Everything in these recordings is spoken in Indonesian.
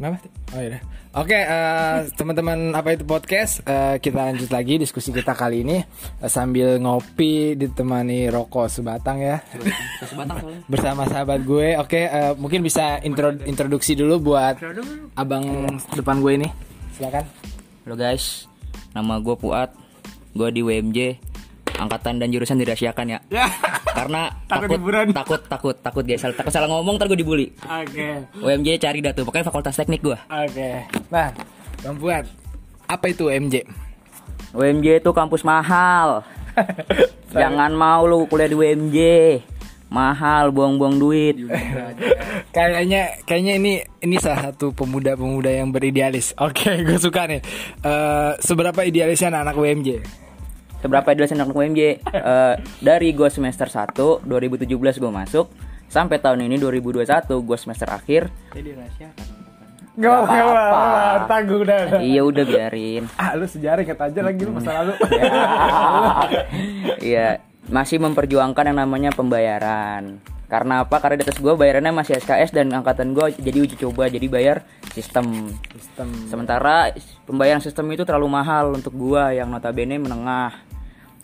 Kenapa? Oh iya. Oke, eh, teman-teman apa itu podcast? Eh, kita lanjut lagi diskusi kita kali ini eh, sambil ngopi ditemani rokok sebatang ya. Sebatang. Bersama sahabat gue. Oke, eh, mungkin bisa intro introduksi dulu buat abang depan gue ini. Silakan. Halo guys, nama gue Puat. Gue di WMJ. Angkatan dan jurusan dirahasiakan ya. Karena Takut takut hiburan. takut takut takut guys. Salah- Takut salah ngomong ntar gue dibully. Oke. WMJ cari dah tuh. Pokoknya fakultas teknik gue. Oke. Nah, Bang Fuad, apa itu MJ? WMJ itu kampus mahal. Jangan mau lu kuliah di WMJ. Mahal, buang-buang duit. kayaknya kayaknya ini ini salah satu pemuda-pemuda yang beridealis. Oke, gue suka nih. Eh, seberapa idealisnya anak-anak WMJ? Seberapa idealis anak WMJ? Eh, dari gue semester 1 2017 gue masuk sampai tahun ini 2021 gue semester akhir. Gak apa-apa. tanggung dah. Iya udah biarin. Ah, lu sejarah kata aja lagi lu masa lalu. Iya, masih memperjuangkan yang namanya pembayaran. Karena apa? Karena di atas gue bayarannya masih SKS dan angkatan gue jadi uji coba, jadi bayar sistem. Sistem. Sementara pembayaran sistem itu terlalu mahal untuk gue yang notabene menengah.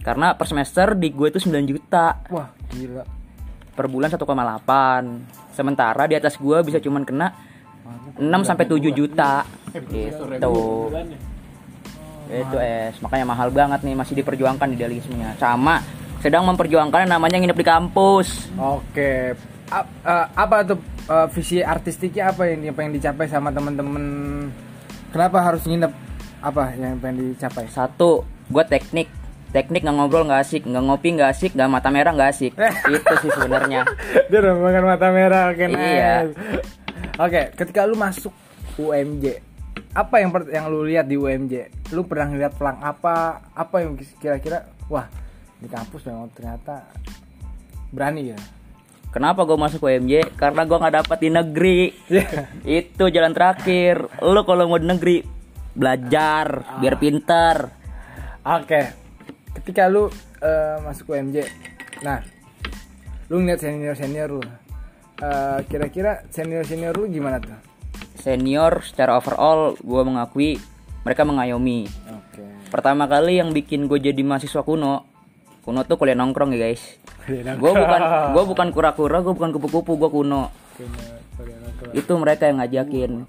Karena per semester di gue itu 9 juta, Wah, gila. per bulan 1,8. Sementara di atas gue bisa cuman kena 6 sampai 7 juta. Gitu. Itu es, makanya mahal banget nih masih diperjuangkan idealismenya. Sama sedang memperjuangkan yang namanya nginep di kampus. Oke. A- apa tuh eh, visi artistiknya apa yang pengen dicapai sama temen-temen? Kenapa harus nginep? Apa yang pengen dicapai? Satu, gue teknik. Teknik nggak ngobrol nggak asik, nggak ngopi nggak asik, nggak mata merah nggak asik. Itu sih sebenarnya. Dia udah makan mata merah oke nice. Iya. Oke, ketika lu masuk UMJ, apa yang per- yang lu lihat di UMJ? Lu pernah ngeliat pelang apa? Apa yang kira-kira wah, di kampus memang ternyata berani ya. Kenapa gue masuk UMJ? Karena gue nggak dapat di negeri. Iya. Itu jalan terakhir. Lu kalau mau di negeri belajar biar pinter. Oke. Ketika lu eh, masuk UMJ. Nah, lu ngeliat senior-senior lu. Eh, kira-kira senior-senior lu gimana tuh? Senior secara overall gue mengakui mereka mengayomi. Oke. Pertama kali yang bikin gue jadi mahasiswa kuno, kuno tuh kuliah nongkrong ya guys. Gue bukan gue bukan kura-kura, gue bukan kupu-kupu, gue kuno. Itu mereka yang ngajakin.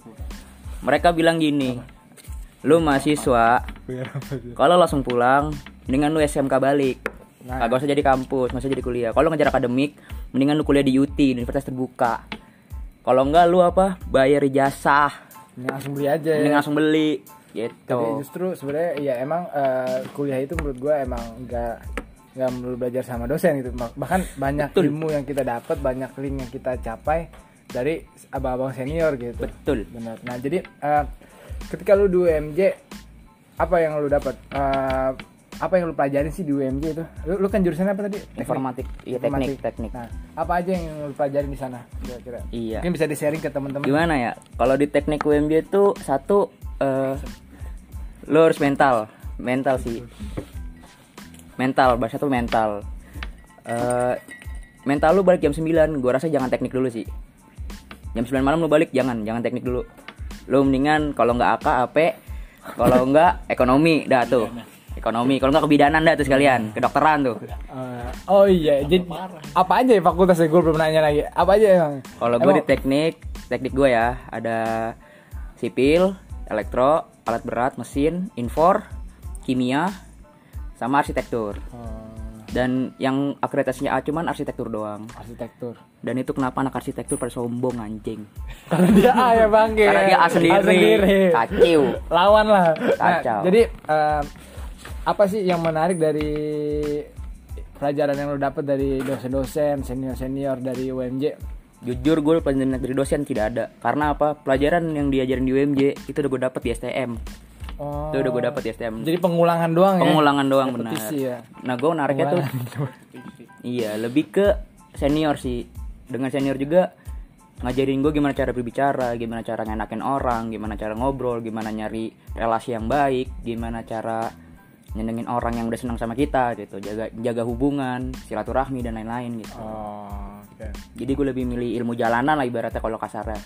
Mereka bilang gini, lu mahasiswa, kalau langsung pulang, mendingan lu SMK balik. Nah. Kagak usah jadi kampus, nggak usah jadi kuliah. Kalau ngejar akademik, mendingan lu kuliah di UT, di Universitas Terbuka. Kalau enggak lu apa? Bayar ijazah, Ini langsung beli aja. mending ya. langsung beli. Gitu. Tapi justru sebenarnya ya emang eh, kuliah itu menurut gue emang nggak nggak melulu belajar sama dosen gitu. Bah- Bahkan banyak Betul. ilmu yang kita dapat, banyak link yang kita capai dari abang-abang senior gitu. Betul. Benar. Nah jadi eh, ketika lu di UMJ apa yang lu dapat? Eh, apa yang lu pelajarin sih di UMJ itu? Lu, lu kan jurusan apa tadi? Teknik. Informatik, iya teknik, teknik. Nah, apa aja yang lu pelajarin di sana kira-kira? Iya. Mungkin bisa di-sharing ke teman-teman. Gimana ya? Kalau di teknik UMJ itu satu eh lo harus mental, mental sih. Mental, bahasa tuh mental. Eh mental lu balik jam 9, gua rasa jangan teknik dulu sih. Jam 9 malam lu balik jangan, jangan teknik dulu. Lu mendingan kalau nggak AK AP, kalau nggak ekonomi dah tuh. Ekonomi, kalau nggak kebidanan dah tuh sekalian, kedokteran tuh. Eh, oh iya, jadi apa aja ya fakultasnya gue belum nanya lagi. Apa aja emang? Kalau gue di teknik, teknik gue ya ada sipil, elektro, alat berat, mesin, infor, kimia, sama arsitektur. Oh, Dan yang akreditasinya A cuman arsitektur doang. arsitektur. Dan itu kenapa anak arsitektur pada sombong anjing? Karena dia A ya bang. Karena dia A sendiri. Kacau. Lawan lah. Nah, Kacau. jadi eh, apa sih yang menarik dari pelajaran yang lo dapet dari dosen-dosen, senior-senior dari UMJ? Jujur gue pelajaran dari dosen tidak ada. Karena apa? Pelajaran yang diajarin di UMJ itu udah gue dapet di STM. Oh. Itu udah gue dapet di STM. Jadi pengulangan doang ya? Pengulangan doang benar. Ya. Nah gue nariknya tuh Iya, lebih ke senior sih. Dengan senior juga ngajarin gue gimana cara berbicara, gimana cara ngenakin orang, gimana cara ngobrol, gimana nyari relasi yang baik, gimana cara nyenengin orang yang udah senang sama kita gitu, jaga jaga hubungan, silaturahmi dan lain-lain gitu. Oh, oke. Jadi gue lebih milih ilmu jalanan lah ibaratnya kalau kasarnya.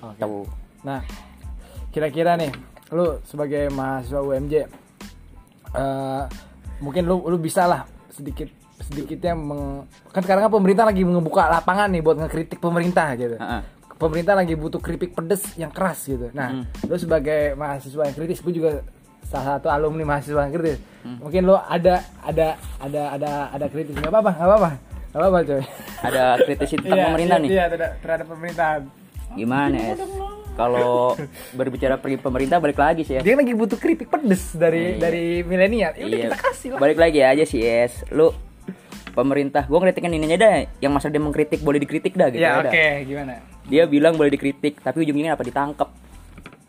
Oke. Tahu. Nah, kira-kira nih, lu sebagai mahasiswa UMJ, eh, mungkin lu lu bisa lah sedikit sedikitnya meng, kan sekarang kan pemerintah lagi ngebuka lapangan nih buat ngekritik pemerintah gitu. Heeh. Pemerintah lagi butuh kritik pedes yang keras gitu. Nah, lu sebagai mahasiswa yang kritis, gue juga salah satu alumni mahasiswa yang kritis. Mungkin lu ada ada ada ada ada kritis nggak apa-apa, nggak apa-apa, nggak apa-apa coy. Ada kritis tentang pemerintah nih. Iya, terhadap, terhadap pemerintahan. Gimana ya? Kalau berbicara pergi pemerintah balik lagi sih ya. Dia lagi butuh kritik pedes dari Iya. dari milenial. Ya udah Iya. kita kasih lah. Balik lagi aja sih, Es. Lu pemerintah, gua kritikin ininya dah. Yang masalah dia mengkritik boleh dikritik dah gitu. Ya ya oke, gimana? Dia bilang boleh dikritik, tapi ujungnya apa ditangkap.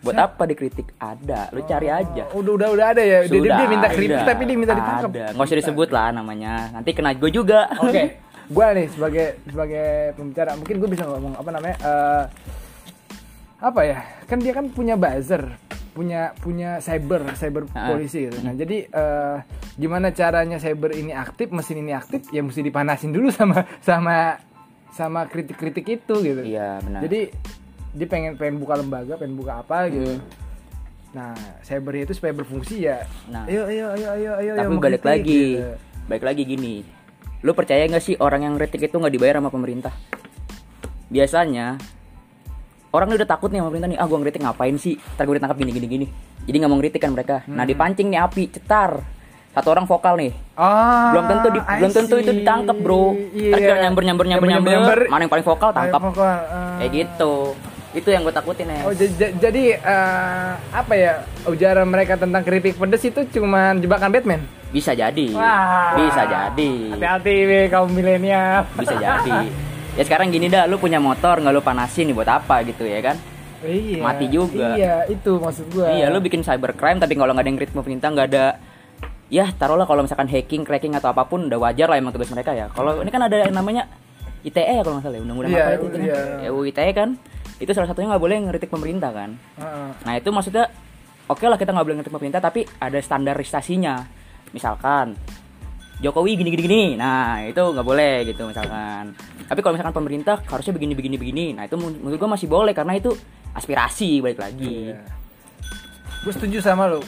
Buat apa dikritik? Ada, lu cari aja. Oh, udah udah udah ada ya. Dia, dia, Sudah dia minta kritik ada. tapi dia minta ditangkap. Ada. Nggak usah disebut lah namanya. Nanti kena gue juga. Oke. Gua nih sebagai sebagai pembicara, mungkin gue bisa ngomong apa namanya? eh, apa ya? Kan dia kan punya buzzer, punya punya cyber, cyber Ah. polisi gitu. Nah, jadi eh, gimana caranya cyber ini aktif, mesin ini aktif, ya mesti dipanasin dulu sama sama sama kritik-kritik itu gitu. Iya, benar. Jadi dia pengen pengen buka lembaga, pengen buka apa gitu. Nah, cyber itu supaya berfungsi ya. Nah. ayo ayo ayo ayo ayo. Tapi ayo, balik mengkritik, lagi, gitu. balik lagi gini. Lu percaya nggak sih orang yang kritik itu nggak dibayar sama pemerintah? Biasanya orang udah takut nih sama pemerintah nih. Ah, gua ngeritik ngapain sih? Ntar gue ditangkap gini gini gini. Jadi nggak mau ngeritik kan mereka. Nah, Hmm. dipancing nih api, cetar. Satu orang vokal nih. Ah, belum tentu di, I belum tentu itu ditangkap, Bro. Ntar kita nyamber nyamber nyamber nyamber, Nyamber-nyamber, mana yang paling vokal tangkap. vokal, ah. Kayak gitu. Itu yang gue takutin ya. Oh, jadi eh, apa ya? Ujaran mereka tentang keripik pedes itu cuma jebakan Batman. Bisa jadi. Wah. Bisa jadi. Hati-hati kaum milenial. Bisa jadi. Ya sekarang gini dah, lu punya motor nggak lu panasin nih buat apa gitu ya kan? iya. Mati juga. Iya, itu maksud gua. Iya, lu bikin cybercrime tapi kalau nggak ada yang kritik pemerintah nggak ada ya taruhlah kalau misalkan hacking, cracking atau apa pun udah wajar lah emang tugas mereka ya. Kalau ini kan ada yang namanya ITE ya kalau nggak salah ya, undang-undang Iya, apa itu? iya. Ya, UU ITE kan itu salah satunya nggak boleh ngeritik pemerintah kan. Heeh. Nah itu maksudnya oke lah kita nggak boleh ngeritik pemerintah tapi ada standarisasinya. Misalkan Jokowi gini gini gini, nah itu nggak boleh gitu misalkan. Tapi kalau misalkan pemerintah harusnya begini begini begini, nah itu men- menurut gua masih boleh karena itu aspirasi balik lagi. Iya. Gue setuju sama lu.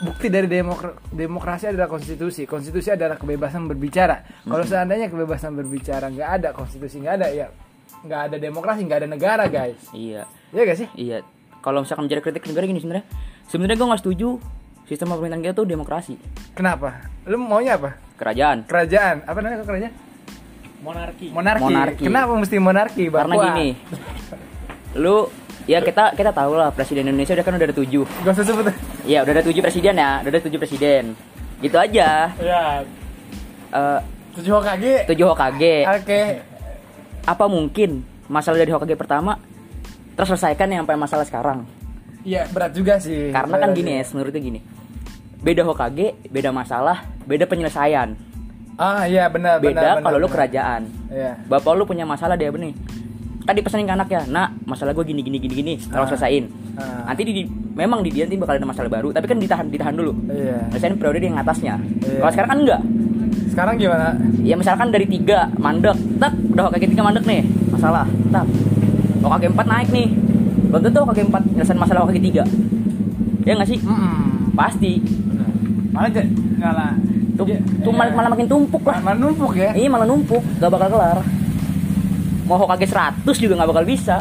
Bukti dari demokra- demokrasi adalah konstitusi. Konstitusi adalah kebebasan berbicara. Kalau seandainya kebebasan berbicara nggak ada, konstitusi nggak ada, ya nggak ada demokrasi, nggak ada negara, guys. Iya, Iya gak sih? iya. Kalau misalkan menjadi kritik negara gini sebenarnya, sebenarnya gua nggak setuju sistem pemerintahan kita tuh demokrasi, Kenapa? Lu maunya apa? Kerajaan. Kerajaan. Apa namanya kerajaan? monarki Monarki. Monarki. Kenapa mesti monarki? Bang? Karena gini, lu ya kita kita tahu lah presiden Indonesia udah kan udah ada tujuh. Gak usah sebut. Iya udah ada tujuh presiden ya, udah ada tujuh presiden. Gitu aja. ya Eh, Tujuh Hokage. tujuh Hokage. Oke. Apa mungkin masalah dari Hokage pertama terselesaikan yang sampai masalah sekarang? Iya berat juga sih. Karena kan gini juga. ya, menurutnya gini. Beda Hokage, beda masalah, beda penyelesaian. Ah iya benar. Beda benar, kalau lu benar. kerajaan. Iya. Bapak lu punya masalah dia benih. Kan dipesanin ke anaknya, nak masalah gue gini gini gini gini, Ah. kalau selesain. Ah. Nanti di, memang di dia nanti bakal ada masalah baru, tapi kan ditahan ditahan dulu. Iya. Selesain periode yang atasnya. Iya. Kalau sekarang kan enggak. Sekarang gimana? Ya misalkan dari tiga mandek, tak udah Hokage tiga mandek nih, masalah, tak. Hokage empat naik nih, belum tentu Hokage empat nyelesain masalah Hokage tiga. Ya nggak sih? Hmm. Pasti. Malah nggak lah. Tuh, Iya. tuh malah, malah makin tumpuk lah. Malah numpuk ya. Iya malah numpuk, gak bakal kelar. Mau Hokage 100 juga gak bakal bisa.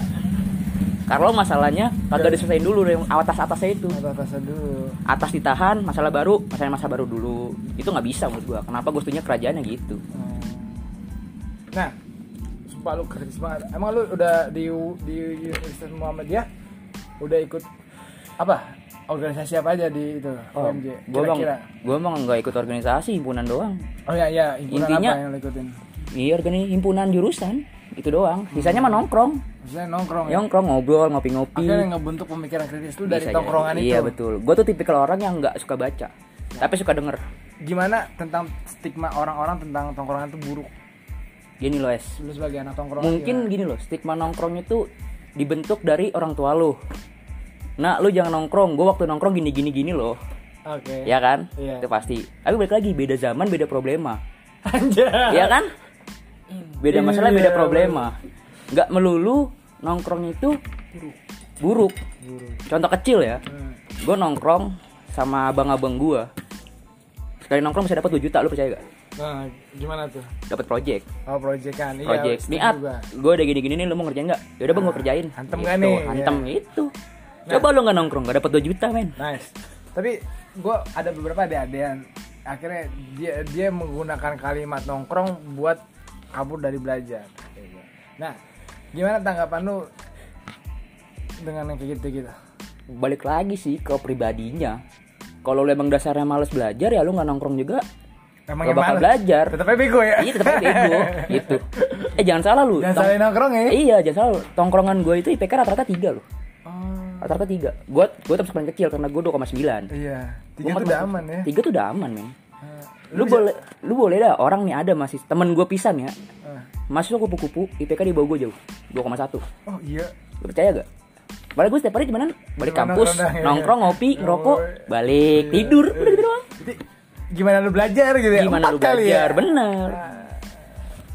Kalau masalahnya kagak diselesain dulu yang atas-atasnya itu. Atas-atasan dulu. Atas ditahan, masalah baru, masalah masa baru dulu. Itu nggak bisa menurut gua. Kenapa setuju kerajaannya gitu? Hmm. Nah, sumpah lu kritis banget. Emang lu udah di di Universitas Muhammadiyah udah ikut apa? Organisasi apa aja di itu bang, Kira-kira. gue emang nggak ikut organisasi, himpunan doang. Oh iya iya, himpunan Intinya- apa yang ikutin? Iya, organi himpunan jurusan itu doang. Sisanya mah nongkrong, Maksudnya nongkrong ya? nongkrong ngobrol, ngopi-ngopi. Akhirnya ngebentuk pemikiran kritis lu dari tongkrongan itu. Iya betul. Gue tuh tipikal orang yang nggak suka baca, tapi suka denger. Gimana tentang stigma orang-orang tentang tongkrongan itu buruk? Gini loh es, Lu sebagai anak tongkrongan mungkin gini loh stigma nongkrong itu dibentuk dari orang tua lu nah lu jangan nongkrong gue waktu nongkrong gini gini gini loh? Oke. ya kan Iya. itu pasti tapi balik lagi beda zaman beda problema Anjay. ya kan beda masalah Iya, beda problema nggak melulu nongkrong itu buruk Guru. contoh kecil ya Hmm. gue nongkrong sama abang-abang gue sekali nongkrong bisa dapat 2 juta lu percaya gak Nah, gimana tuh? dapat project Oh. Iya, project setuju nih at juga. gue udah gini-gini nih lu mau ngerjain nggak yaudah bang gue kerjain hantem Gitu, nggak nih? hantem Iya. itu coba lu nggak nongkrong gak dapat 2 juta men Nice. Tapi gue ada beberapa adik-adik yang akhirnya dia dia menggunakan kalimat nongkrong buat kabur dari belajar. Nah, gimana tanggapan lu dengan yang kayak gitu gitu? balik lagi sih ke pribadinya kalau lu emang dasarnya males belajar ya lu nggak nongkrong juga Emang Gak bakal mana? belajar. Tetapnya bego ya. iya tetap aja bego gitu eh jangan salah lu Jangan Tong- salah nongkrong ya. iya jangan salah lu tongkrongan gue itu IPK rata-rata 3 loh Oh, rata-rata 3 gue gue tetap paling kecil karena gue 2,9 iya. Tiga tuh udah aman ya. tiga tuh udah aman men lu boleh lu boleh dah orang nih ada masih temen gue pisan ya ah. masuk kupu-kupu IPK di bawah gue jauh 2,1 Oh iya. lu percaya gak Padahal gue setiap hari gimana balik kampus nongkrong dah, ya. nongkrong ngopi Ya, ngerokok boy. balik tidur udah gitu doang Jadi gimana lu belajar gitu ya? gimana Empat lu kali belajar ya? bener Ah.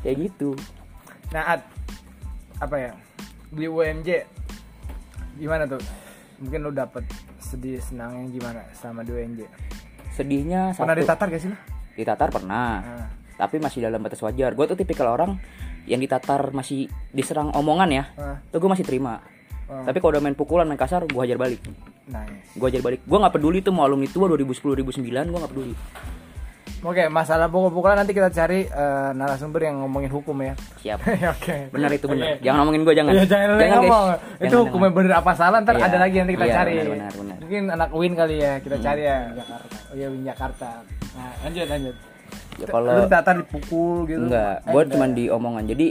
kayak gitu Nah, Ad, apa ya? Di UMJ gimana tuh? Mungkin lu dapet sedih senangnya gimana sama di UMJ? sedihnya Pernah satu ditatar gak sih lu? ditatar pernah Ah. tapi masih dalam batas wajar gue tuh tipikal orang yang ditatar masih diserang omongan ya Ah. tuh gue masih terima Oh. tapi kalau udah main pukulan main kasar gue hajar balik Nice. gue hajar balik gue nggak peduli tuh mau alumni tua 2010 2009 gue nggak peduli Oke, masalah pukul-pukulan nanti kita cari eh, narasumber yang ngomongin hukum ya. siap Oke. benar itu benar Oke. jangan ngomongin gue jangan Iya, jangan, jangan guys. ngomong. Itu Jangan, hukumnya bener apa salah ntar Iya. ada lagi nanti kita Iya, cari. benar, benar, benar. Mungkin anak Win kali ya kita cari ya. Jakarta. Oh iya Win Jakarta. Nah, lanjut lanjut. Ya, kalau Lu ditatar dipukul gitu. enggak Eh, gue cuman di omongan jadi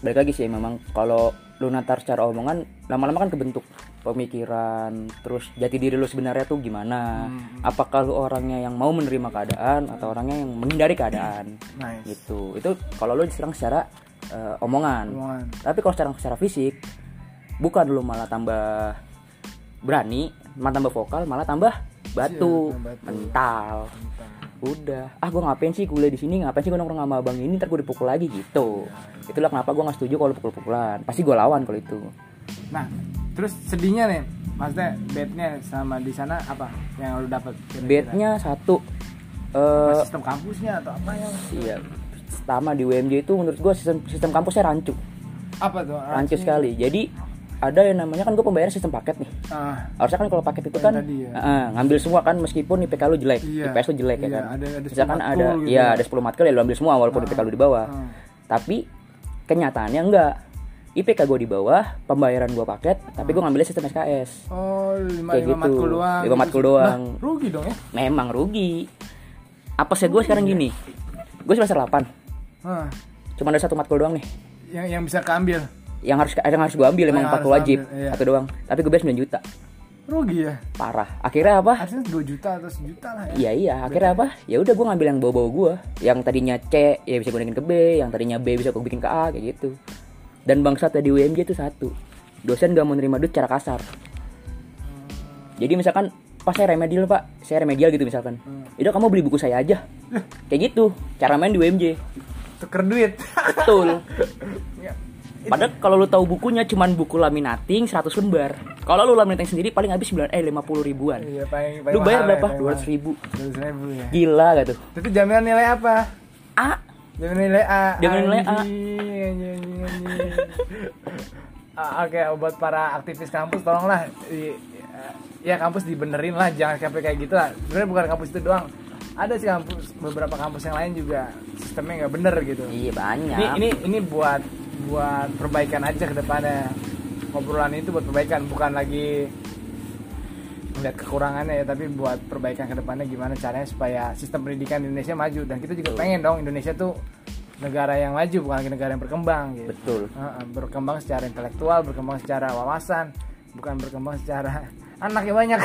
balik lagi sih memang kalau lu natar secara omongan lama-lama kan kebentuk pemikiran terus jati diri lu sebenarnya tuh gimana Hmm. apakah lu orangnya yang mau menerima keadaan atau orangnya yang menghindari keadaan Nice. gitu itu kalau lu diserang secara eh, omongan. Omongan. tapi kalau secara secara fisik bukan lu malah tambah berani malah tambah vokal malah tambah batu, tambah batu. mental Entah. udah ah gue ngapain sih kuliah di sini ngapain sih gue nongkrong sama abang ini ntar gue dipukul lagi gitu itulah kenapa gue nggak setuju kalau pukul-pukulan pasti gue lawan kalau itu Nah, terus sedihnya nih, maksudnya bednya sama di sana apa yang lu dapat? bednya satu eh sistem kampusnya atau apa yang? iya pertama di UMJ itu menurut gue sistem sistem kampusnya rancu Apa tuh? rancu sekali jadi ada yang namanya kan gue pembayaran sistem paket nih Ah, harusnya kan kalau paket itu kan tadi ya. eh, ngambil semua kan meskipun IPK lu jelek Iya, IPS lu jelek ya iya, kan ada- ada 10 misalkan ada gitu ya ya. ada 10 matkul ya lu ambil semua walaupun IPK lu di bawah ah. tapi kenyataannya enggak IPK gue di bawah pembayaran gue paket tapi gue ngambilnya sistem SKS Oh, lima, Kayak lima gitu. matkul doang. Lima matkul doang. Nah, rugi dong ya? memang rugi apa sih gue sekarang gini gue semester 8 Ah, cuma ada satu matkul doang nih yang yang bisa keambil. yang harus yang harus gue ambil emang yang matkul harus wajib ambil, iya. satu doang tapi gue bayar 9 juta Rugi ya? parah akhirnya apa Harusnya 2 juta atau sejuta lah ya. Iya iya, akhirnya apa? Ya udah gue ngambil yang bawa-bawa gue, yang tadinya C ya bisa gue naikin ke B, yang tadinya B bisa gue bikin ke A kayak gitu. Dan bangsat tadi UMJ itu satu, dosen gak mau nerima duit secara kasar. Jadi misalkan pas saya remedial pak, saya remedial gitu misalkan, itu kamu beli buku saya aja, kayak gitu. Cara main di UMJ, Tuker duit. betul. Ya. Padahal kalau lu tahu bukunya cuman buku laminating 100 lembar. Kalau lu laminating sendiri paling habis 9 eh 50 ribuan. Iya, paling, paling Lu bayar ya, berapa? paling 200 ribu. mahal. 200 ribu ya. Gila gak tuh? Itu jaminan nilai apa? A Jaminan nilai A. Jaminan nilai A. Ah, Oke, buat para aktivis kampus tolonglah di, ya kampus dibenerin lah, jangan sampai kayak gitu lah. Sebenarnya bukan kampus itu doang. Ada sih kampus beberapa kampus yang lain juga sistemnya nggak bener gitu. Iya banyak. Ini ini ini buat buat perbaikan aja ke depannya. Obrolan itu buat perbaikan bukan lagi melihat kekurangannya ya tapi buat perbaikan ke depannya gimana caranya supaya sistem pendidikan di Indonesia maju dan kita juga pengen dong Indonesia tuh negara yang maju bukan lagi negara yang berkembang gitu. Betul. Heeh, berkembang secara intelektual, berkembang secara wawasan, bukan berkembang secara anaknya banyak.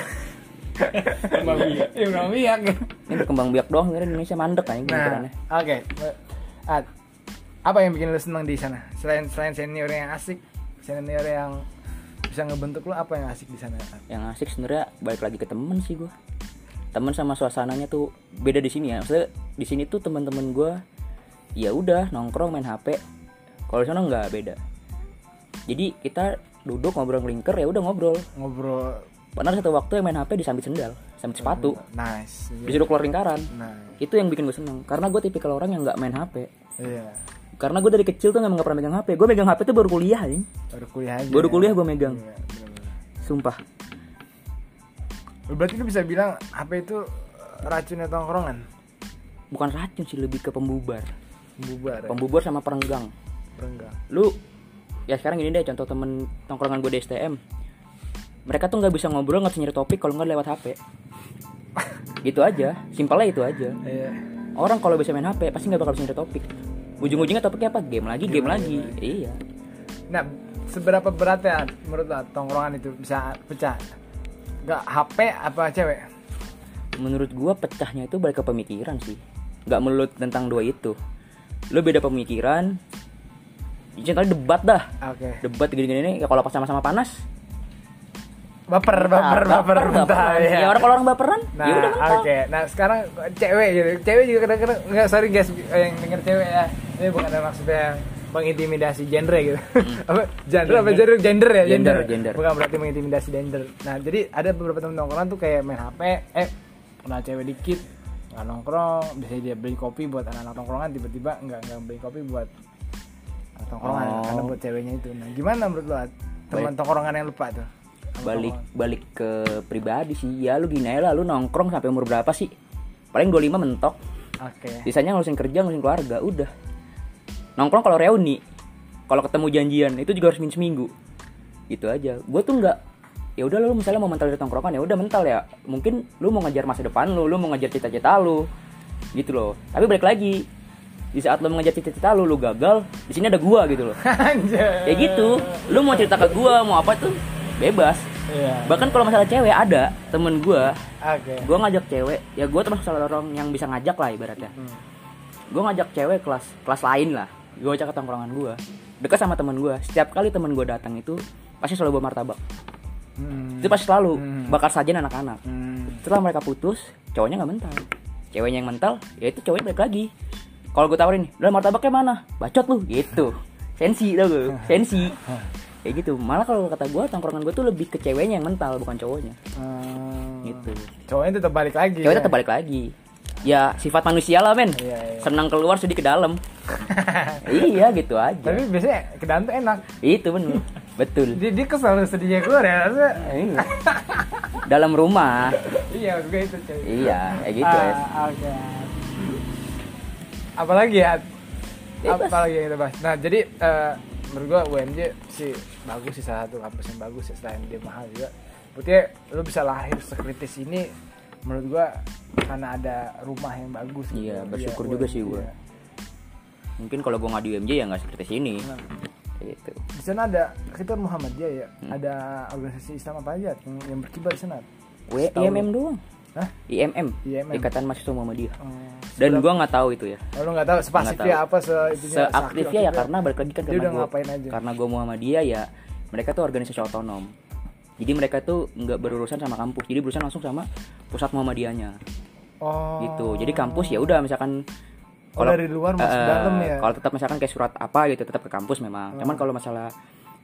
Berkembang biak. Iya, berkembang biak. Ini berkembang biak doang, sebenarnya Indonesia mandek kan Nah, oke. Ad, apa yang bikin lu seneng di sana? Selain selain senior yang asik, senior yang bisa ngebentuk lu, apa yang asik di sana? Yang asik sebenarnya balik lagi ke temen sih gua. Temen sama suasananya tuh beda di sini ya. Maksudnya di sini tuh teman-teman gua ya udah nongkrong main HP. Kalau di sana nggak beda. Jadi kita duduk ngobrol ngelingker ya udah ngobrol ngobrol Padahal satu waktu yang main HP disambit sendal, sambit sepatu, nice disuruh keluar lingkaran. nah Itu yang bikin gue seneng, karena gue tipikal orang yang nggak main HP. iya Karena gue dari kecil tuh nggak pernah megang HP. Gue megang HP tuh baru kuliah, anjing. baru kuliah aja Baru ya. kuliah gue megang, Iya, sumpah. berarti lu bisa bilang HP itu racunnya tongkrongan Bukan racun sih, lebih ke pembubar. bubar ya Pembubar sama perenggang. berenggang Lu, ya sekarang gini deh, contoh temen tongkrongan gue di STM. Mereka tuh nggak bisa ngobrol, nggak nyari topik kalau nggak lewat HP. gitu aja, simpelnya itu aja. iya Orang kalau bisa main HP pasti nggak bakal bisa nyari topik. Ujung-ujungnya topiknya apa? Game lagi, game, lagi. Iya. nah seberapa berat ya menurut lo tongkrongan itu bisa pecah Gak HP apa cewek Menurut gua pecahnya itu balik ke pemikiran sih. Nggak melut tentang dua itu. Lu beda pemikiran. Contohnya debat dah. oke Debat gini-gini nih, ya kalau pas sama-sama panas. baper baper ah, baper baper, bentar, baper. Ya orang kalau orang baperan, Nah, ya udah mental. oke. Nah, sekarang cewek gitu. Cewek juga kadang-kadang enggak sorry guys yang denger cewek ya. Ini bukan ada maksudnya mengintimidasi genre gitu. apa genre apa genre gender ya? Hmm. Gender, gender. Bukan berarti mengintimidasi gender. Nah, jadi ada beberapa temen nongkrongan tuh kayak main HP, eh kenal cewek dikit nggak nongkrong bisa dia beli kopi buat anak-anak nongkrongan tiba-tiba nggak nggak beli kopi buat anak nongkrongan Oh. karena buat ceweknya itu nah gimana menurut lo teman tongkrongan yang lupa tuh Balik balik ke pribadi sih. Ya lu gini aja lah, lu nongkrong sampai umur berapa sih? Paling 25 mentok. oke Sisanya ngurusin kerja, ngurusin keluarga, udah. Nongkrong kalau reuni, kalau ketemu janjian itu juga harus min seminggu. Itu aja. Gue tuh nggak ya udah lu misalnya mau mental dari tongkrongan ya udah mental ya. Mungkin lu mau ngejar masa depan lu, lu mau ngejar cita-cita lu. Gitu loh. Tapi balik lagi di saat lu mengejar cita-cita lu, lu gagal, di sini ada gua gitu loh. Kayak gitu. Lu mau cerita ke gua, mau apa tuh bebas. Iya. Bahkan kalau masalah cewek ada temen gua, Oke. gua ngajak cewek, ya gua termasuk salah orang yang bisa ngajak lah ibaratnya Hmm. gue ngajak cewek kelas kelas lain lah gue ajak ke tongkrongan gue dekat sama teman gue setiap kali teman gue datang itu pasti selalu bawa martabak. Hmm. itu pasti selalu. Hmm. bakar sajian anak-anak. Hmm. setelah mereka putus cowoknya nggak mental. Ceweknya yang mental ya itu cowoknya balik lagi. Kalau gue tawarin udah martabaknya mana? Bacot lu. Gitu. Sensi tau gue sensi. Kayak gitu. Malah kalau kata gue tongkrongan gue tuh lebih ke ceweknya yang mental bukan cowoknya. Hmm. gitu. Cowoknya tetap balik lagi. ceweknya ya? tetap balik lagi ya sifat manusia lah men Iya, iya. senang keluar sedih ke dalam iya gitu aja Tapi biasanya ke dalam tuh enak. itu bener betul Dia, dia kesel sedihnya keluar ya. Iya. dalam rumah iya, gue itu cuy. iya kayak gitu Ah, es Oke. Apalagi ya? Bebas. Apalagi yang kita bahas. Nah, jadi eh, menurut gua UMJ sih bagus sih salah satu kampus yang bagus ya selain dia mahal juga. Buktinya lu bisa lahir sekritis ini menurut gua karena ada rumah yang bagus gitu. Iya, bersyukur juga sih gua. Iya. mungkin kalau gue nggak di UMJ ya nggak seperti sini Nah, gitu di sana ada kita Muhammadiyah ya. Hmm. Ada organisasi Islam apa aja yang, yang berkibar di sana? W Setahu IMM doang Hah? IMM, IMM. Ikatan Mahasiswa Muhammadiyah Hmm, dan gua nggak tahu itu ya Oh, lu nggak tahu tahu. apa se seaktifnya ya karena balik lagi kan karena gua, ngapain aja? karena gue Muhammadiyah ya mereka tuh organisasi otonom jadi mereka tuh nggak berurusan sama kampus jadi berurusan langsung sama pusat Muhammadiyahnya Oh. gitu jadi kampus ya udah misalkan Oh, dari luar masuk eh, dalam ya? kalau tetap misalkan kayak surat apa gitu tetap ke kampus memang cuman kalau masalah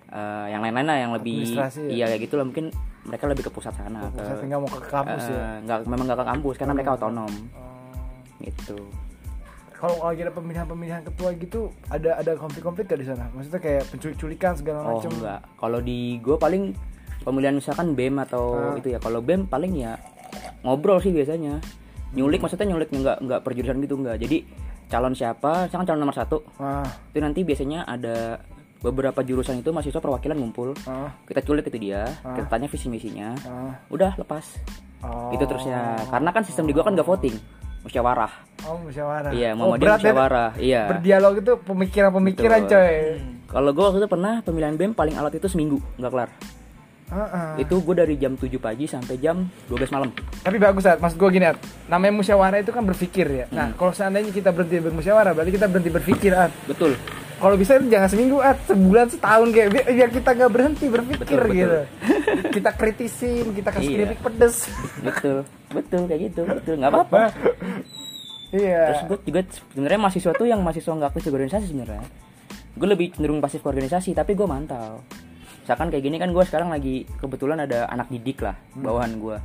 eh, yang lain-lain lah yang lebih Administrasi ya? iya kayak gitu lah mungkin mereka lebih ke pusat sana ke Pusat nggak mau ke kampus eh, ya. nggak memang nggak ke kampus karena mereka otonom Oh. gitu Kalau lagi ada pemilihan-pemilihan ketua gitu, ada ada konflik-konflik gak di sana? Maksudnya kayak penculik-culikan segala oh macam. enggak kalau di gue paling pemilihan misalkan bem atau Ah. itu ya. Kalau bem paling ya ngobrol sih biasanya. Nyulik maksudnya nyulik nggak nggak perjurusan gitu nggak. Jadi calon siapa? Misalkan calon nomor satu. Ah, itu nanti biasanya ada beberapa jurusan itu mahasiswa perwakilan ngumpul. Ah, kita culik itu dia. Kita tanya visi misinya. Ah. udah lepas. Oh. itu terusnya karena kan sistem di gua kan gak voting. Musyawarah. Oh, musyawarah. iya oh, mau berat ya? musyawarah. Iya. Berdialog itu pemikiran-pemikiran, Betul. coy. kalau gua waktu itu pernah pemilihan bem paling alat itu seminggu nggak kelar Ah. itu gue dari jam 7 pagi sampai jam 12 malam Tapi bagus, At. Maksud gue gini, At. Namanya musyawarah itu kan berpikir ya. Hmm. Nah, kalau seandainya kita berhenti bermusyawarah, berarti kita berhenti berpikir, At. betul Kalau bisa jangan seminggu, At. Sebulan, setahun kayak biar, biar kita nggak berhenti berpikir Betul, betul. gitu. kita kritisin, kita kasih Iya. kritik pedes. betul betul kayak gitu betul nggak apa-apa Iya. terus gue juga sebenarnya mahasiswa tuh yang mahasiswa nggak aktif organisasi sebenarnya gue lebih cenderung pasif ke organisasi tapi gue mantau misalkan kayak gini kan gue sekarang lagi kebetulan ada anak didik lah bawahan gue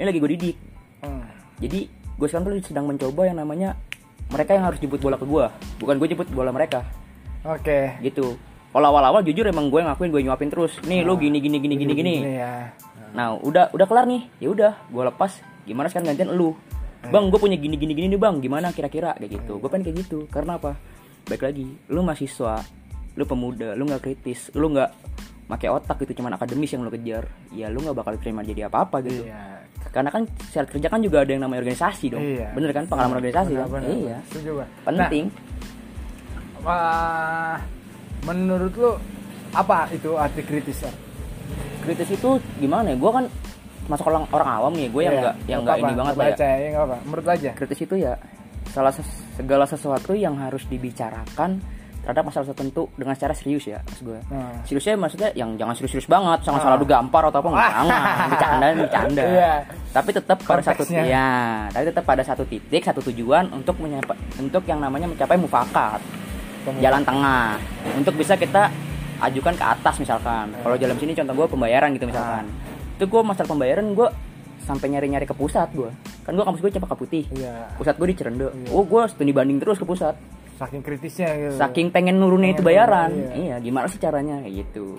ini lagi gue didik. Hmm. jadi gue sekarang tuh sedang mencoba yang namanya mereka yang harus jemput bola ke gue bukan gue jemput bola mereka. Oke. gitu. Kalau awal-awal jujur emang gue ngakuin gue nyuapin terus. Nih lu gini gini gini gini gini. Ini ya. nah udah udah kelar nih. Ya udah gue lepas. Gimana sekarang gantian lu? Bang gue punya gini gini gini nih bang. Gimana kira-kira? Kayak gitu. Gue pengen kayak gitu. Karena apa? Baik lagi lu mahasiswa lu pemuda lu nggak kritis lu nggak pakai otak gitu cuman akademis yang lu kejar ya lu nggak bakal terima jadi apa-apa gitu Iya. karena kan syarat kerja kan juga ada yang namanya organisasi dong Iya. bener kan pengalaman organisasi kan Benar, benar. iya gua. penting Nah, menurut lu apa itu arti kritis? Kritis itu gimana ya gue kan masuk orang orang awam nih gue yang Iya, nggak yang nggak ini banget lah ya ya apa menurut aja kritis itu ya salah ses- segala sesuatu yang harus dibicarakan terhadap masalah tertentu dengan secara serius ya maksud gue. Nah. seriusnya maksudnya yang jangan serius-serius banget jangan salah duga gampar atau apa jangan bercanda bercanda. Iya. tapi tetap pada satu ya tapi tetap pada satu titik satu tujuan untuk untuk yang namanya mencapai mufakat. Pemuda. jalan tengah. Untuk bisa kita ajukan ke atas misalkan. Kalau jalan sini contoh gue pembayaran gitu misalkan. Itu gue masalah pembayaran gue sampai nyari-nyari ke pusat gue kan gue kampus gue Cempaka Putih. Iya. pusat gue di Cirende oh gue studi banding terus ke pusat saking kritisnya gitu. Saking pengen nurunin itu Pengen bayaran. nurun, iya. iya gimana sih caranya? Kayak gitu.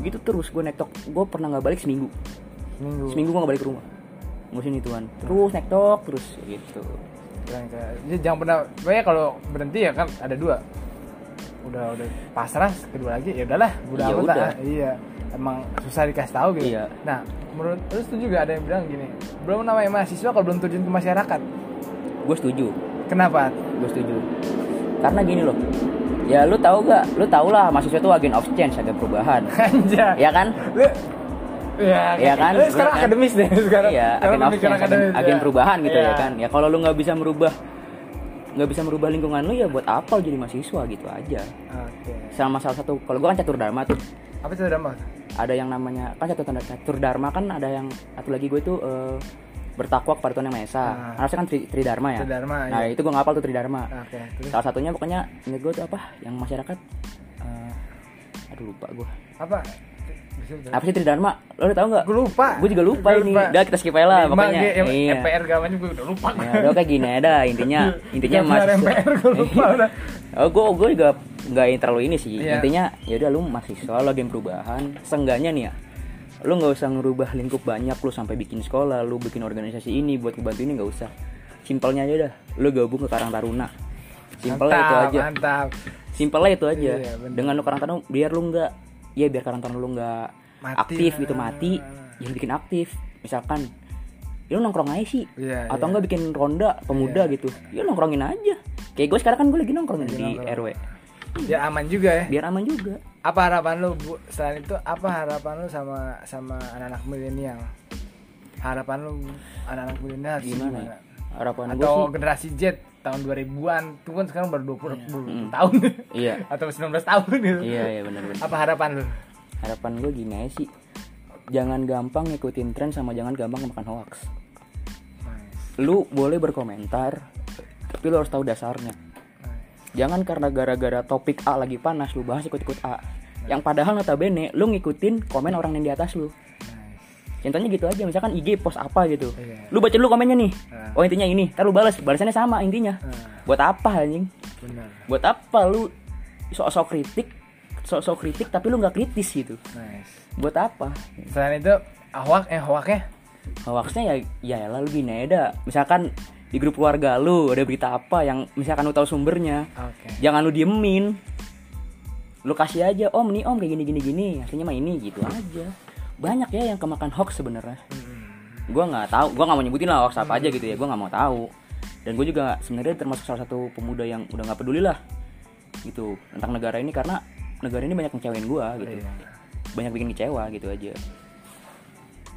Gitu terus gue nektok gue pernah nggak balik seminggu. Seminggu. Seminggu gue nggak balik ke rumah. Ngurusin ituan. Terus? Nektok terus gitu. Keren, keren. Jadi jangan pernah pokoknya kalau berhenti ya kan ada dua. Udah udah pasrah kedua lagi ya udahlah udah Ya udah. lah. iya emang susah dikasih tahu gitu. Iya. nah menurut terus itu juga ada yang bilang gini belum namanya mahasiswa kalau belum terjun ke masyarakat. Gue setuju. Kenapa? Gue setuju karena gini loh. Ya lu tahu gak lu tau lah mahasiswa itu agen of change agen perubahan. Ya kan? Lu ya, Iya kan? lu sekarang kan? akademis deh sekarang. Iya agen of change agen, akademis, agen ya. perubahan gitu Iya. ya kan? Ya kalau lu nggak bisa merubah nggak bisa merubah lingkungan lu ya buat apa lu jadi mahasiswa gitu aja. Oke. Sama salah satu kalau gua kan catur dharma tuh. Apa itu dama ada yang namanya kan catur catur dharma kan ada yang satu lagi gue itu eh, bertakwa kepada Tuhan yang Maha Esa. Ah. harusnya kan tri, tridharma ya? Tridharma, nah iya. itu gue ngapal tuh tridharma. Terus? Salah satunya pokoknya ini gue tuh apa? Yang masyarakat eh, aduh lupa gue apa? Apa sih tridharma? Lo udah tau nggak? Gue lupa. Gue juga lupa Gua ini. udah kita skip aja lah Lima pokoknya. G, iya. MPR gamanya gue udah lupa. Ya udah kayak gini ada intinya intinya mahasiswa. MPR gue lupa udah. Oh gue gue juga nggak terlalu ini sih. Iya. intinya ya udah lu mahasiswa lo agen perubahan. Seenggaknya nih ya lu nggak usah ngerubah lingkup banyak lu sampai bikin sekolah lu bikin organisasi ini buat ngebantu ini nggak usah. Simpelnya aja dah. Lu gabung ke Karang Taruna. Simpelnya itu aja. mantap. Simpelnya itu aja. Iya, bener. dengan lu Karang Taruna biar lu nggak ya biar Karang Taruna lu nggak aktif gitu mati. Ya bikin aktif misalkan ya lu nongkrong aja sih. Iya, atau iya. enggak bikin ronda pemuda gitu. Ya nongkrongin aja. Kayak gue sekarang kan gue lagi nongkrong nih di nongkrong. RW biar aman juga ya. Biar aman juga apa harapan lu bu? Selain itu apa harapan lu sama sama anak-anak milenial? Harapan lu anak-anak milenial gimana? ya harapan atau sih generasi Z tahun 2000-an itu kan sekarang baru 20, 20 Mm. tahun. Iya. Atau 19 tahun gitu. Iya iya benar-benar apa harapan lu? Harapan gue gini aja sih. Jangan gampang ngikutin tren sama jangan gampang makan hoax. Lu boleh berkomentar tapi lu harus tahu dasarnya jangan karena gara-gara topik A lagi panas lu bahas ikut-ikut A. Yang padahal notabene lu ngikutin komen orang yang di atas lu. Contohnya gitu aja misalkan IG post apa gitu. Iya. lu baca dulu komennya nih. Nah. oh intinya ini ntar lu balas balasannya sama intinya. Nah, buat apa anjing? Benar. Buat apa lu sok-sok kritik sok-sok kritik tapi lu nggak kritis gitu? Nice. Buat apa? Selain itu hoax eh hoaxnya hoaxnya ya ya lalu gini ada misalkan di grup keluarga lu ada berita apa yang misalkan lu tahu sumbernya. Oke. Jangan lu diemin. Lu kasih aja om nih om kayak gini gini gini. Hasilnya mah ini gitu aja. Banyak ya yang kemakan hoax sebenarnya. Gua nggak tahu gua nggak mau nyebutin lah hoax apa aja gitu ya gua nggak mau tahu. Dan gue juga sebenarnya termasuk salah satu pemuda yang udah nggak peduli lah gitu tentang negara ini karena negara ini banyak ngecewain gua gitu. Iya. banyak bikin kecewa gitu aja.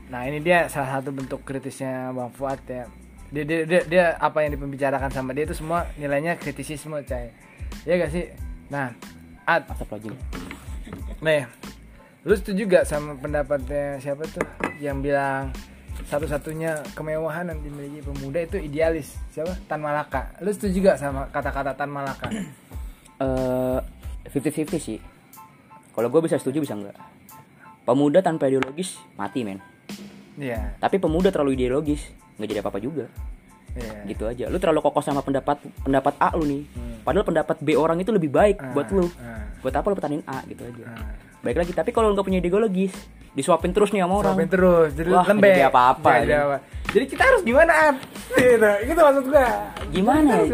Nah ini dia salah satu bentuk kritisnya Bang Fuad ya. Dia, dia, dia, dia apa yang dipembicarakan sama dia itu semua nilainya kritisisme cai. Ya gak sih? Nah, Astagfirullahaladzim nih, lu setuju gak sama pendapatnya siapa tuh yang bilang satu-satunya kemewahan yang dimiliki pemuda itu idealis? Siapa? Tan Malaka. Lu setuju gak sama kata-kata Tan Malaka? Eh fifty fifty sih. Kalau gue bisa setuju bisa enggak pemuda tanpa ideologis mati men. Iya. tapi pemuda terlalu ideologis nggak jadi apa apa juga Iya. gitu aja lu terlalu kokoh sama pendapat pendapat A lu nih Hmm. padahal pendapat B orang itu lebih baik Ah, buat lu ah, buat apa lu pertanin A gitu aja ah. baik lagi tapi kalau lu nggak punya ideologis disuapin terus nih sama orang Suapin terus jadi Wah, lembek jadi apa-apa, Nggak jadi ya. apa. jadi kita harus gimana An? gitu itu maksud gua gimana ya?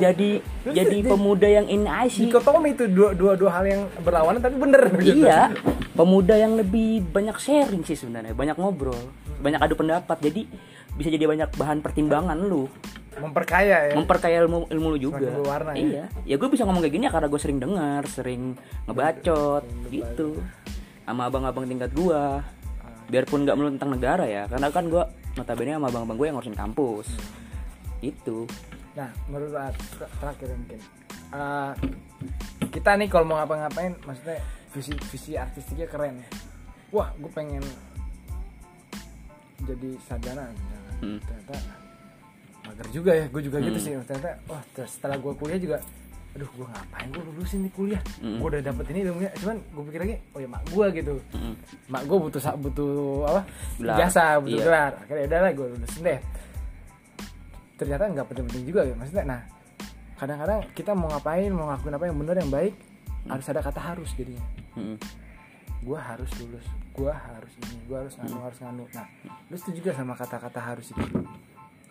jadi Terus jadi di- pemuda yang aja sih dikotomi itu dua, dua dua hal yang berlawanan tapi bener gitu. iya pemuda yang lebih banyak sharing sih sebenarnya banyak ngobrol banyak adu pendapat jadi bisa jadi banyak bahan pertimbangan lu. Memperkaya ya. Memperkaya ilmu ilmu lu juga. berwarna, ya. iya. Ya gue bisa ngomong kayak gini ya karena gue sering dengar sering ngebacot gitu. sama abang-abang tingkat gua. Biarpun nggak melulu tentang negara ya karena kan gua notabene sama abang-abang gue yang ngurusin kampus. Itu nah menurut terakhir mungkin. Eh, kita nih kalau mau ngapa-ngapain maksudnya visi visi artistiknya keren. Ya wah gue pengen jadi sarjana misalkan. Hmm. ternyata mager juga ya gue juga gitu sih ternyata wah terus setelah gue kuliah juga aduh gue ngapain gue lulusin di kuliah Hmm. gue udah dapet ini ilmunya cuman gue pikir lagi oh ya mak gue gitu Mm. mak gue butuh butuh apa Gelar. jasa butuh Iya. gelar akhirnya udah lah gue lulusin deh ternyata nggak penting-penting juga ya maksudnya nah kadang-kadang kita mau ngapain mau ngakuin apa yang benar yang baik harus ada kata harus jadinya Mm. gue harus lulus gue harus ini gue harus nganu harus nganu. Nah lu setuju gak sama kata-kata harus itu?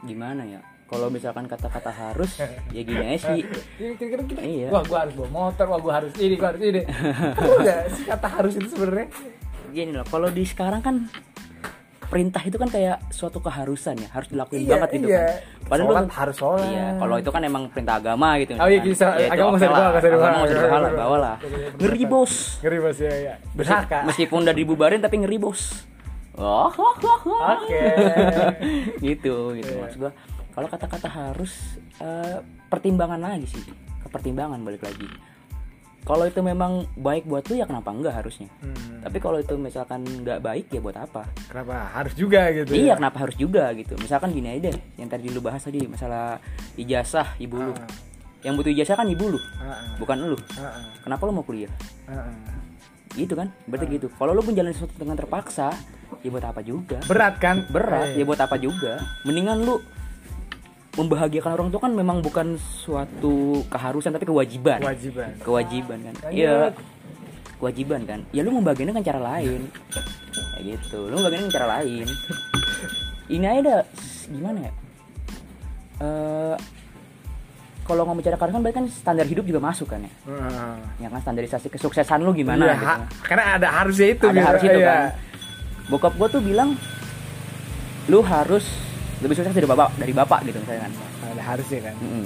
Gimana ya? Kalau misalkan kata-kata harus ya gini aja sih. Ini kira-kira kita Iya. wah gue harus bawa motor wah gue harus ini gue harus ini. Nggak sih kata harus itu sebenarnya? Gini loh kalau di sekarang kan perintah itu kan kayak suatu keharusan ya harus dilakuin Iya, banget gitu iya. kan. Padahal Sholat lu- harus sholat. iya kalau itu kan emang perintah agama gitu Oh iya, bisa. Ya, Agama usah dibawa, usah dibawa. Agama usah dibawa lah, bawa lah ngeri bos. Ngeri bos ya ya berhaka meskipun udah dibubarin tapi ngeri bos. Oh oke. Gitu gitu Iya. maksud gua. Kalau kata-kata harus eh, pertimbangan lagi sih. Pertimbangan balik lagi kalau itu memang baik buat lu ya kenapa enggak harusnya? Hmm, tapi kalau itu misalkan nggak baik ya buat apa? Kenapa harus juga gitu iya ya? kenapa harus juga gitu? Misalkan gini aja deh yang tadi lu bahas tadi masalah ijazah ibu lu. Ah, yang butuh ijazah kan ibu lu ah, bukan lu. Ah, kenapa lu mau kuliah? Ah, ah. gitu kan? Berarti gitu. Kalau lu menjalani sesuatu dengan terpaksa ya buat apa juga? Berat kan? Berat Eh, ya buat apa juga? Mendingan lu membahagiakan orang tua kan memang bukan suatu keharusan tapi kewajiban. Kewajiban. Kewajiban kan? Iya. Kewajiban kan? Ya lu membagiannya dengan cara lain. Kayak gitu. Lu membagiannya dengan cara lain. Ini aja dah, gimana ya? Eh kalau ngomong bicara kan berarti kan standar hidup juga masuk kan ya? Ah. ya kan standarisasi kesuksesan lu gimana Iya, gitu. ha- karena ada harusnya itu ada gitu. harus itu Iya. kan. Bokap gua tuh bilang lu harus lebih sukses dari bapak dari bapak gitu misalnya kan. Ada harusnya kan. Mm-mm.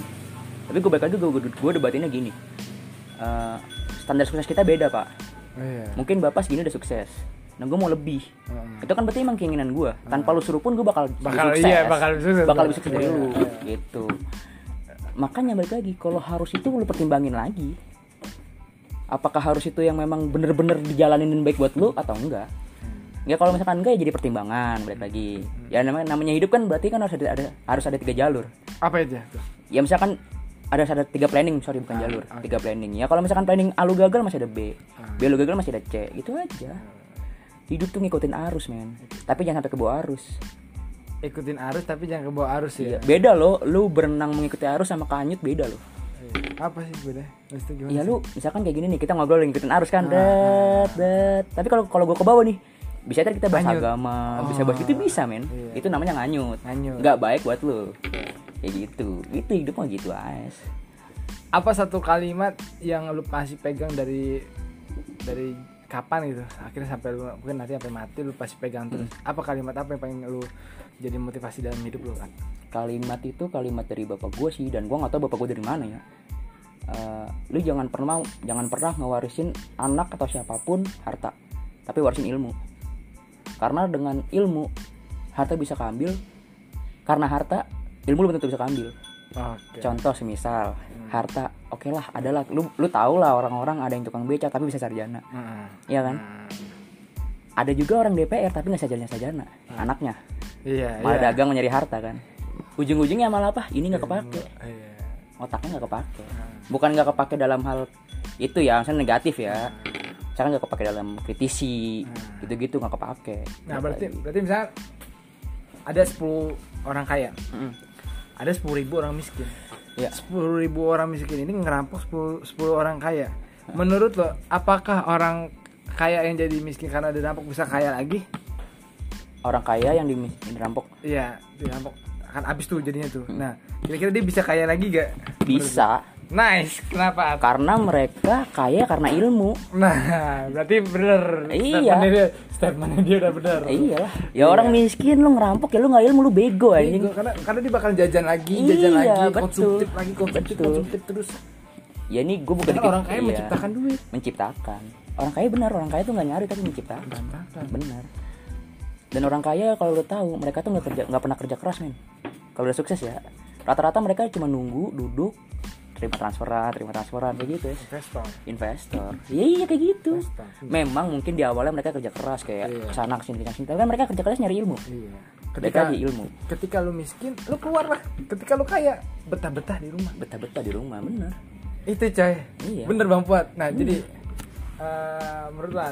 tapi gue balik lagi gue gue debatinnya gini. Eh, standar sukses kita beda pak. Iya. Mungkin bapak segini udah sukses nah gue mau lebih. Hmm. itu kan berarti emang keinginan gue tanpa lu suruh pun gue bakal, Bakal- sukses. iya, bakal sukses. bakal lebih sukses dari Iya, lu iya. gitu. Makanya balik lagi kalau harus itu lu pertimbangin lagi. Apakah harus itu yang memang bener-bener dijalanin dan baik buat lu atau enggak ya kalau misalkan enggak ya jadi pertimbangan balik lagi. Ya namanya namanya hidup kan berarti kan harus ada, ada harus ada tiga jalur. Apa aja tuh ya misalkan ada ada tiga planning sorry bukan Ah, jalur oke. tiga planning. Ya kalau misalkan planning A lu gagal masih ada B Ah. B lu gagal masih ada C gitu aja. Hidup tuh ngikutin arus men. Tapi jangan sampai ke bawah arus. Ikutin arus tapi jangan ke bawah arus Iya, ya beda loh. Lu berenang mengikuti arus sama kanyut beda loh. Iya. apa sih beda Maksudnya gimana ya sih? lu misalkan kayak gini nih kita ngobrol ngikutin arus kan. Ah. det det tapi kalau kalau gua ke bawah nih bisa tadi kita bahas Nganyut. agama bisa bahas itu bisa men. Iya. itu namanya nganyut. Nganyut. nggak baik buat lu. Kayak gitu. Itu hidup mah gitu aja apa satu kalimat yang lu masih pegang dari dari kapan gitu? Akhirnya sampai lu mungkin nanti sampai mati lu pasti pegang terus. Hmm. apa kalimat apa yang paling lu jadi motivasi dalam hidup lu kan kalimat itu kalimat dari bapak gue sih dan gue nggak tahu bapak gue dari mana ya. Eh, lu jangan pernah jangan pernah ngewarisin anak atau siapa pun harta tapi warisin ilmu karena dengan ilmu harta bisa keambil. Karena harta ilmu lu belum tentu bisa keambil. Oke. Contoh semisal harta oke lah adalah lu lu tau lah orang-orang ada yang tukang beca tapi bisa sarjana. Heeh. Iya kan? Hmm. ada juga orang DPR tapi nggak sarjana sarjana anaknya. Iya malah iya. dagang nyari harta kan. Ujung-ujungnya malah apa? Ini nggak kepake. Iya. Otaknya nggak kepake. Bukan nggak kepake dalam hal itu ya misalnya negatif ya misalkan nggak kepake dalam kritisi Hmm. gitu-gitu nggak kepake Nah, berarti berarti misalnya ada 10 orang kaya, Mm. ada 10 ribu orang miskin. ya 10 ribu orang miskin ini ngerampok 10, 10 orang kaya. Menurut lo, apakah orang kaya yang jadi miskin karena dirampok bisa kaya lagi? orang kaya yang di- dirampok Iya, dirampok kan abis tuh jadinya tuh. Nah, kira-kira dia bisa kaya lagi gak? bisa Nice, kenapa? karena mereka kaya karena ilmu Nah, berarti bener. Iya. Statementnya dia, statementnya dia udah bener. Iya lah ya orang miskin lu ngerampok ya lu nggak ilmu lu bego anjing Bego, karena karena dia bakal jajan lagi, Iya, jajan lagi, betul. konsumtif lagi, konsumtif, Betul. konsumtif terus. ya ini gue bukan Kan orang kaya iya, menciptakan duit. menciptakan orang kaya benar orang kaya tuh nggak nyari tapi menciptakan Berantakan. benar dan orang kaya kalau lo tahu mereka tuh nggak kerja nggak pernah kerja keras men kalau udah sukses ya rata-rata mereka cuma nunggu duduk terima transferan terima transferan kayak gitu ya Investor. investor iya iya kayak gitu Investor. memang mungkin di awalnya mereka kerja keras kayak Iya. ke sana ke sini ke sini tapi kan mereka kerja keras nyari ilmu Iya. Balik Ketika lagi ilmu ketika lu miskin, lu keluar lah. Ketika lu kaya, betah-betah di rumah. betah-betah di rumah bener Itu coy. Iya. Bener Bang Puat. Nah, jadi eh menurut lah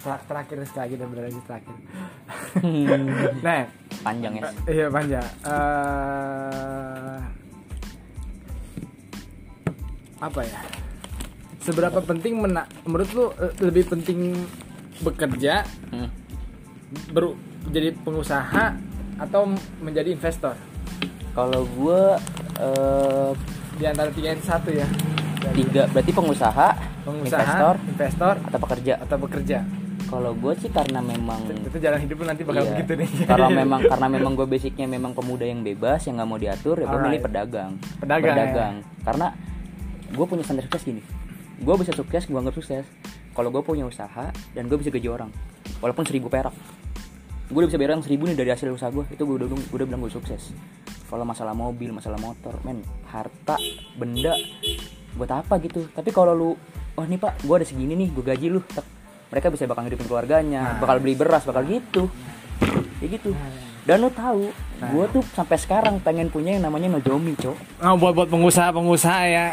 ter- terakhir sekali lagi dan bener lagi terakhir. nah, panjang ya iya panjang. Eh apa ya? Seberapa penting mena menurut lu eh, lebih penting bekerja Hmm. baru jadi pengusaha atau menjadi investor kalau gue eh, di antara tiga itu satu ya tiga berarti pengusaha, pengusaha investor investor atau pekerja atau bekerja kalau gue sih karena memang itu jalan hidup nanti bakal Iya. begitu nih Karena memang karena memang gue basicnya memang pemuda yang bebas yang nggak mau diatur ya gue Alright. milih pedagang. Pedagang, ya. Karena gue punya standar sukses gini. Gue bisa sukses, gue anggap sukses. Kalau gue punya usaha dan gue bisa gaji orang, walaupun seribu perak, gue udah bisa bayar orang seribu nih dari hasil usaha gue. Itu gue udah gue udah bilang gue sukses. Kalau masalah mobil, masalah motor, men, harta, benda, buat apa gitu. Tapi kalau lu, oh nih pak, gue ada segini nih, gue gaji lu, Tek. mereka bisa bakal ngidupin keluarganya, Nah. bakal beli beras, bakal gitu, kayak gitu. Dan lu tahu, gue tuh sampai sekarang pengen punya yang namanya Nozomi, cok. oh, buat buat pengusaha pengusaha ya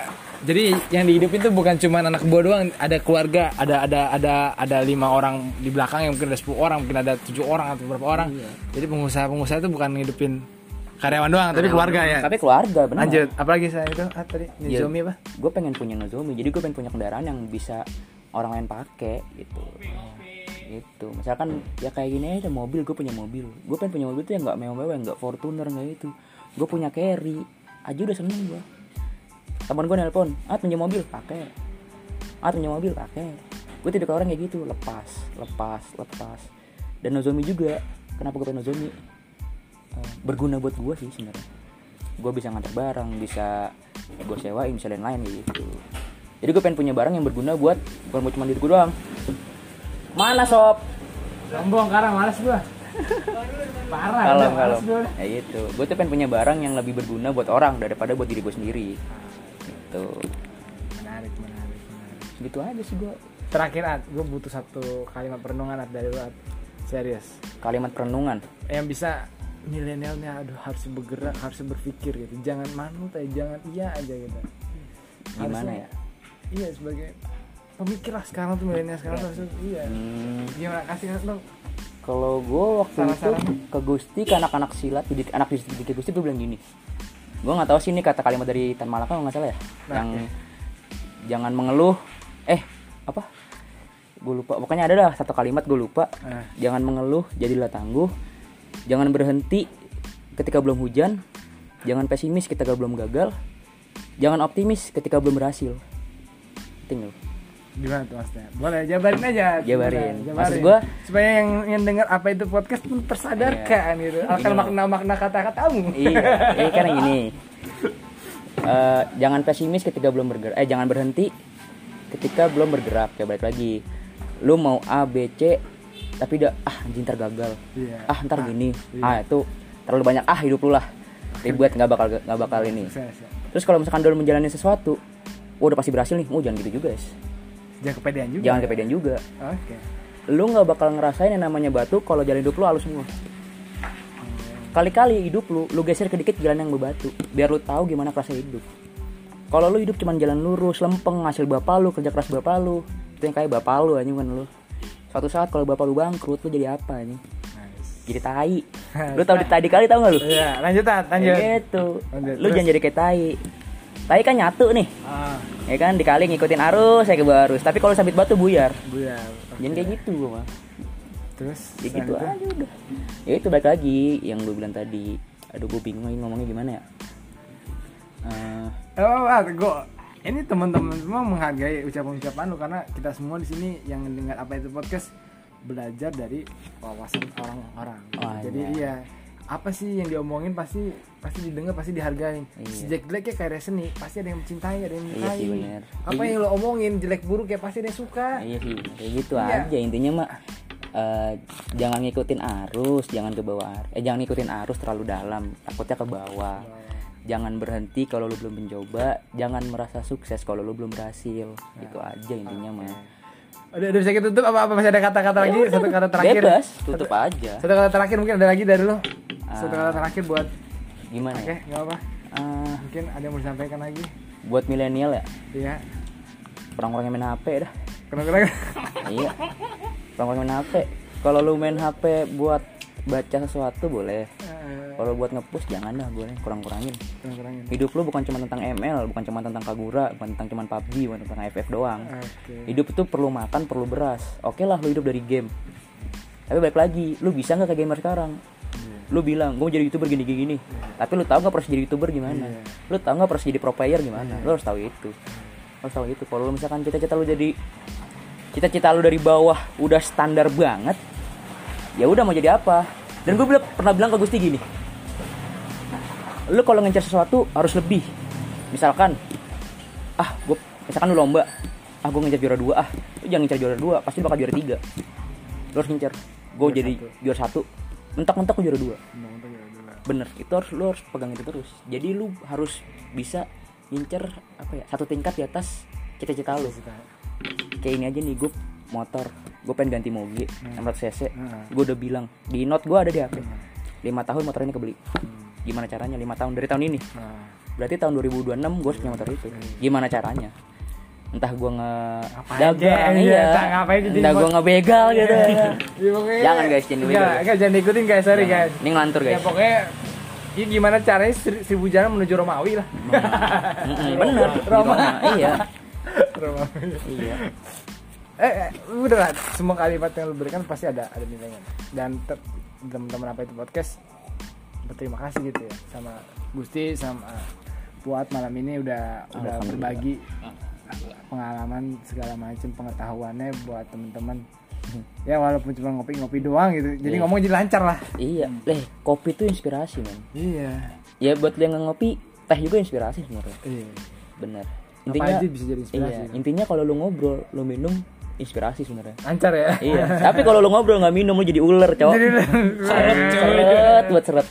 jadi yang dihidupin tuh bukan cuma anak buah doang ada keluarga ada ada ada ada lima orang di belakang yang mungkin ada 10 orang mungkin ada tujuh orang atau berapa orang. Iya. jadi pengusaha pengusaha itu bukan ngidupin karyawan doang tapi keluarga ya. Tapi keluarga, benar. lanjut apalagi saya itu ah, tadi Iya. Nizomi apa? Gue pengen punya Nozomi jadi gue pengen punya kendaraan yang bisa orang lain pakai gitu. Gitu. Misalkan ya kayak gini aja mobil gue punya mobil. Gue pengen punya mobil tuh yang nggak mewah-mewah yang nggak Fortuner nggak itu gue punya carry. Aja udah seneng gue teman gue nelpon ah punya mobil. Pakai. Ah punya mobil. Pakai. Gue tidak orang kayak gitu lepas lepas lepas. Dan Nozomi juga. Kenapa gue pengen Nozomi? Eh, berguna buat gue sih sebenarnya. Gue bisa ngantar barang bisa gue sewain bisa lain-lain gitu. Jadi gue pengen punya barang yang berguna buat bukan buat cuma diri gue doang. Mana sob? Sombong karena malas gua. Parah kalau kalau ya gitu. Gue tuh pengen punya barang yang lebih berguna buat orang daripada buat diri gue sendiri gitu. Menarik menarik menarik. Gitu aja sih gue terakhir Ad, gue butuh satu kalimat perenungan Ad, dari lu serius. Kalimat perenungan? Yang bisa milenialnya aduh harus bergerak harus berpikir gitu. Jangan manut aja jangan iya aja gitu. Gimana ya? iya sebagai pemikir lah sekarang tuh milenial sekarang tuh iya. Hmm, gimana? Kasih dong kalau gue waktu itu Saran-saran. ke Gusti ke anak-anak silat didik anak didik Gusti gue bilang gini gue nggak tahu sih ini kata kalimat dari Tan Malaka nggak salah ya? Nah, yang oke. jangan mengeluh eh apa? Gue lupa pokoknya ada dah satu kalimat gue lupa. Nah. jangan mengeluh jadilah tangguh. Jangan berhenti ketika belum hujan. Jangan pesimis ketika belum gagal. Jangan optimis ketika belum berhasil. Tinggal gimana tuh maksudnya boleh jabarin aja. Jabarin. Jabarin. Maksud gua- supaya yang yang dengar apa itu podcast pun tersadarkan gitu. Akan Gini makna makna kata katamu iya. Ini kan yang ini Eh, jangan pesimis ketika belum bergerak. Eh jangan berhenti ketika belum bergerak. Ya balik lagi. Lu mau A B C tapi udah ah anjing ntar gagal. Iya. ah ntar gini. iya. ah itu terlalu banyak. Ah hidup lu lah. Ribet nggak bakal nggak bakal ini. Terus kalau misalkan dulu menjalani sesuatu oh, udah pasti berhasil nih. Oh jangan gitu juga guys jangan kepedean juga. Jangan kepedean juga. Oke. Lu nggak bakal ngerasain yang namanya batu kalau jalan hidup lu halus semua. Kali-kali hidup lu lu geser ke dikit jalan yang berbatu. Biar lu tahu gimana kerasa hidup. Kalau lu hidup cuman jalan lurus lempeng hasil bapak lu kerja keras bapak lu itu yang kayak bapak lu anjing kan lu. Suatu saat kalau bapak lu bangkrut lu jadi apa anjing? Jadi tai. Lu tau di tadi kali tau gak lu? Iya, lanjutan, lanjut. Gitu. Lanjut. lu Terus? jangan jadi kayak tai tai kan nyatu nih. Ah, ya kan dikali ngikutin arus saya ke arus. Tapi kalau sabit batu buyar. Buyar. jangan kayak gitu gua mah Terus ya gitu aja udah. Ya itu balik lagi yang lu bilang tadi. Aduh gue bingung lagi ngomongnya gimana ya. Eh, Oh, ah, gua ini teman-teman semua menghargai ucapan-ucapan lu karena kita semua di sini yang mendengar apa itu podcast belajar dari wawasan orang-orang. Oh, Jadi iya, apa sih yang diomongin pasti pasti didengar, pasti dihargain. Iya. Sejak jeleknya kayak seni, pasti ada yang mencintai, ada yang Iya menyukai. sih, bener. Apa Iya. yang lo omongin jelek buruk ya pasti ada yang suka. iya sih kayak gitu Iya. aja intinya mak eh, jangan ngikutin arus jangan ke bawah eh jangan ngikutin arus terlalu dalam takutnya ke bawah jangan berhenti kalau lu belum mencoba jangan merasa sukses kalau lu belum berhasil itu aja intinya mah Udah, udah bisa kita tutup apa, apa masih ada kata-kata lagi? Satu kata terakhir. bebas tutup aja Satu kata terakhir mungkin ada lagi dari lo. Satu Ah. kata terakhir buat gimana Oke, ya nggak apa. Eh, Mungkin ada yang mau disampaikan lagi. buat milenial ya Iya. orang-orang yang main HP dah Kenapa iya orang-orang yang main HP kalau lu main HP buat baca sesuatu boleh kalau buat ngepush jangan dah boleh. Kurang-kurangin. Kurangin. hidup lu bukan cuma tentang ML bukan cuma tentang Kagura bukan tentang cuma PUBG bukan tentang FF doang. Oke. hidup itu perlu makan perlu beras. Oke lah lu hidup dari game. Tapi balik lagi lu bisa nggak kayak gamer sekarang? Lu bilang gue mau jadi youtuber gini gini, gini. tapi lu tahu nggak proses jadi youtuber gimana? Iya. lu tahu nggak proses jadi pro player gimana? Lu harus tahu itu. Lu harus tahu itu. Kalau misalkan cita-cita lu jadi cita-cita lu dari bawah udah standar banget ya udah mau jadi apa dan gue bilang pernah bilang ke Gusti gini lu kalau ngejar sesuatu harus lebih. Misalkan ah gue misalkan lu lomba ah gue ngejar juara dua ah lu jangan ngejar juara dua pasti bakal juara tiga. Lu harus ngejar. Gue jadi juara satu. Mentok-mentok lu juara dua. Bener itu harus lu harus pegang itu terus. Jadi lu harus bisa ngincer apa ya satu tingkat di atas cita-cita lu. Kayak ini aja nih gue motor. Gue pengen ganti moge 600 cc Hmm. gue udah bilang di note gue ada di HP lima tahun motor ini kebeli. Gimana caranya? Lima tahun dari tahun ini. Nah, berarti tahun 2026 gue harus punya motor itu. Gimana caranya? Entah gue nge Ngapain, dagang Jay? iya. Ngapain jadi entah gue ngebegal gitu. Iya, pokoknya- Jangan, guys, jangan Enggak, dibegal. enggak, jangan diikutin guys, sorry Jangan. guys. ini ngelantur Ya guys. pokoknya ini gimana caranya ser- seribu jalan menuju Romawi lah. Bener. Di Roma. Roma, iya. Romawi. iya Eh, eh, udah lah, semua kalimat yang lu berikan pasti ada ada nilainya. Dan teman-teman apa itu podcast berterima kasih gitu ya sama Gusti sama Puat malam ini udah udah berbagi pengalaman segala macam pengetahuannya buat teman-teman. Ya walaupun cuma ngopi-ngopi doang gitu. Jadi Iya. ngomong jadi lancar lah. iya leh kopi tuh inspirasi men Iya. ya buat yang ngopi teh juga inspirasi sebenarnya Iya. bener Apa intinya aja bisa jadi inspirasi. iya intinya kalau lu ngobrol lu minum inspirasi sebenarnya Lancar ya. iya tapi kalau lu ngobrol nggak minum lu jadi ular cowok Jadi seret seret buat seret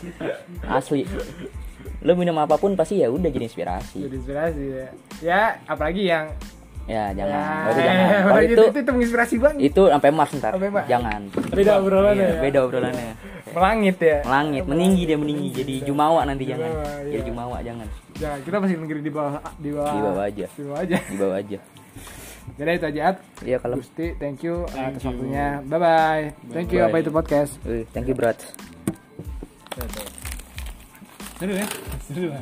asli lu minum apa pun pasti ya udah jadi inspirasi jadi inspirasi ya. Ya, apalagi yang ya jangan ya, Kalau itu jangan kalau apalagi itu itu, itu menginspirasi banget. itu sampai mars ntar Sampai Mars. jangan Beda obrolannya Iya, ya. beda obrolannya Melangit ya. melangit meninggi dia meninggi jadi jumawa nanti jangan iya. jadi jumawa jangan Ya, kita masih negeri di bawah di bawah. Di bawah aja. Di bawah aja. di bawah aja Jadi itu aja. At. iya kalau Gusti, thank you atas waktunya. Bye bye. Thank you Bye. apa itu podcast. Thank you berat Seru ya? Seru.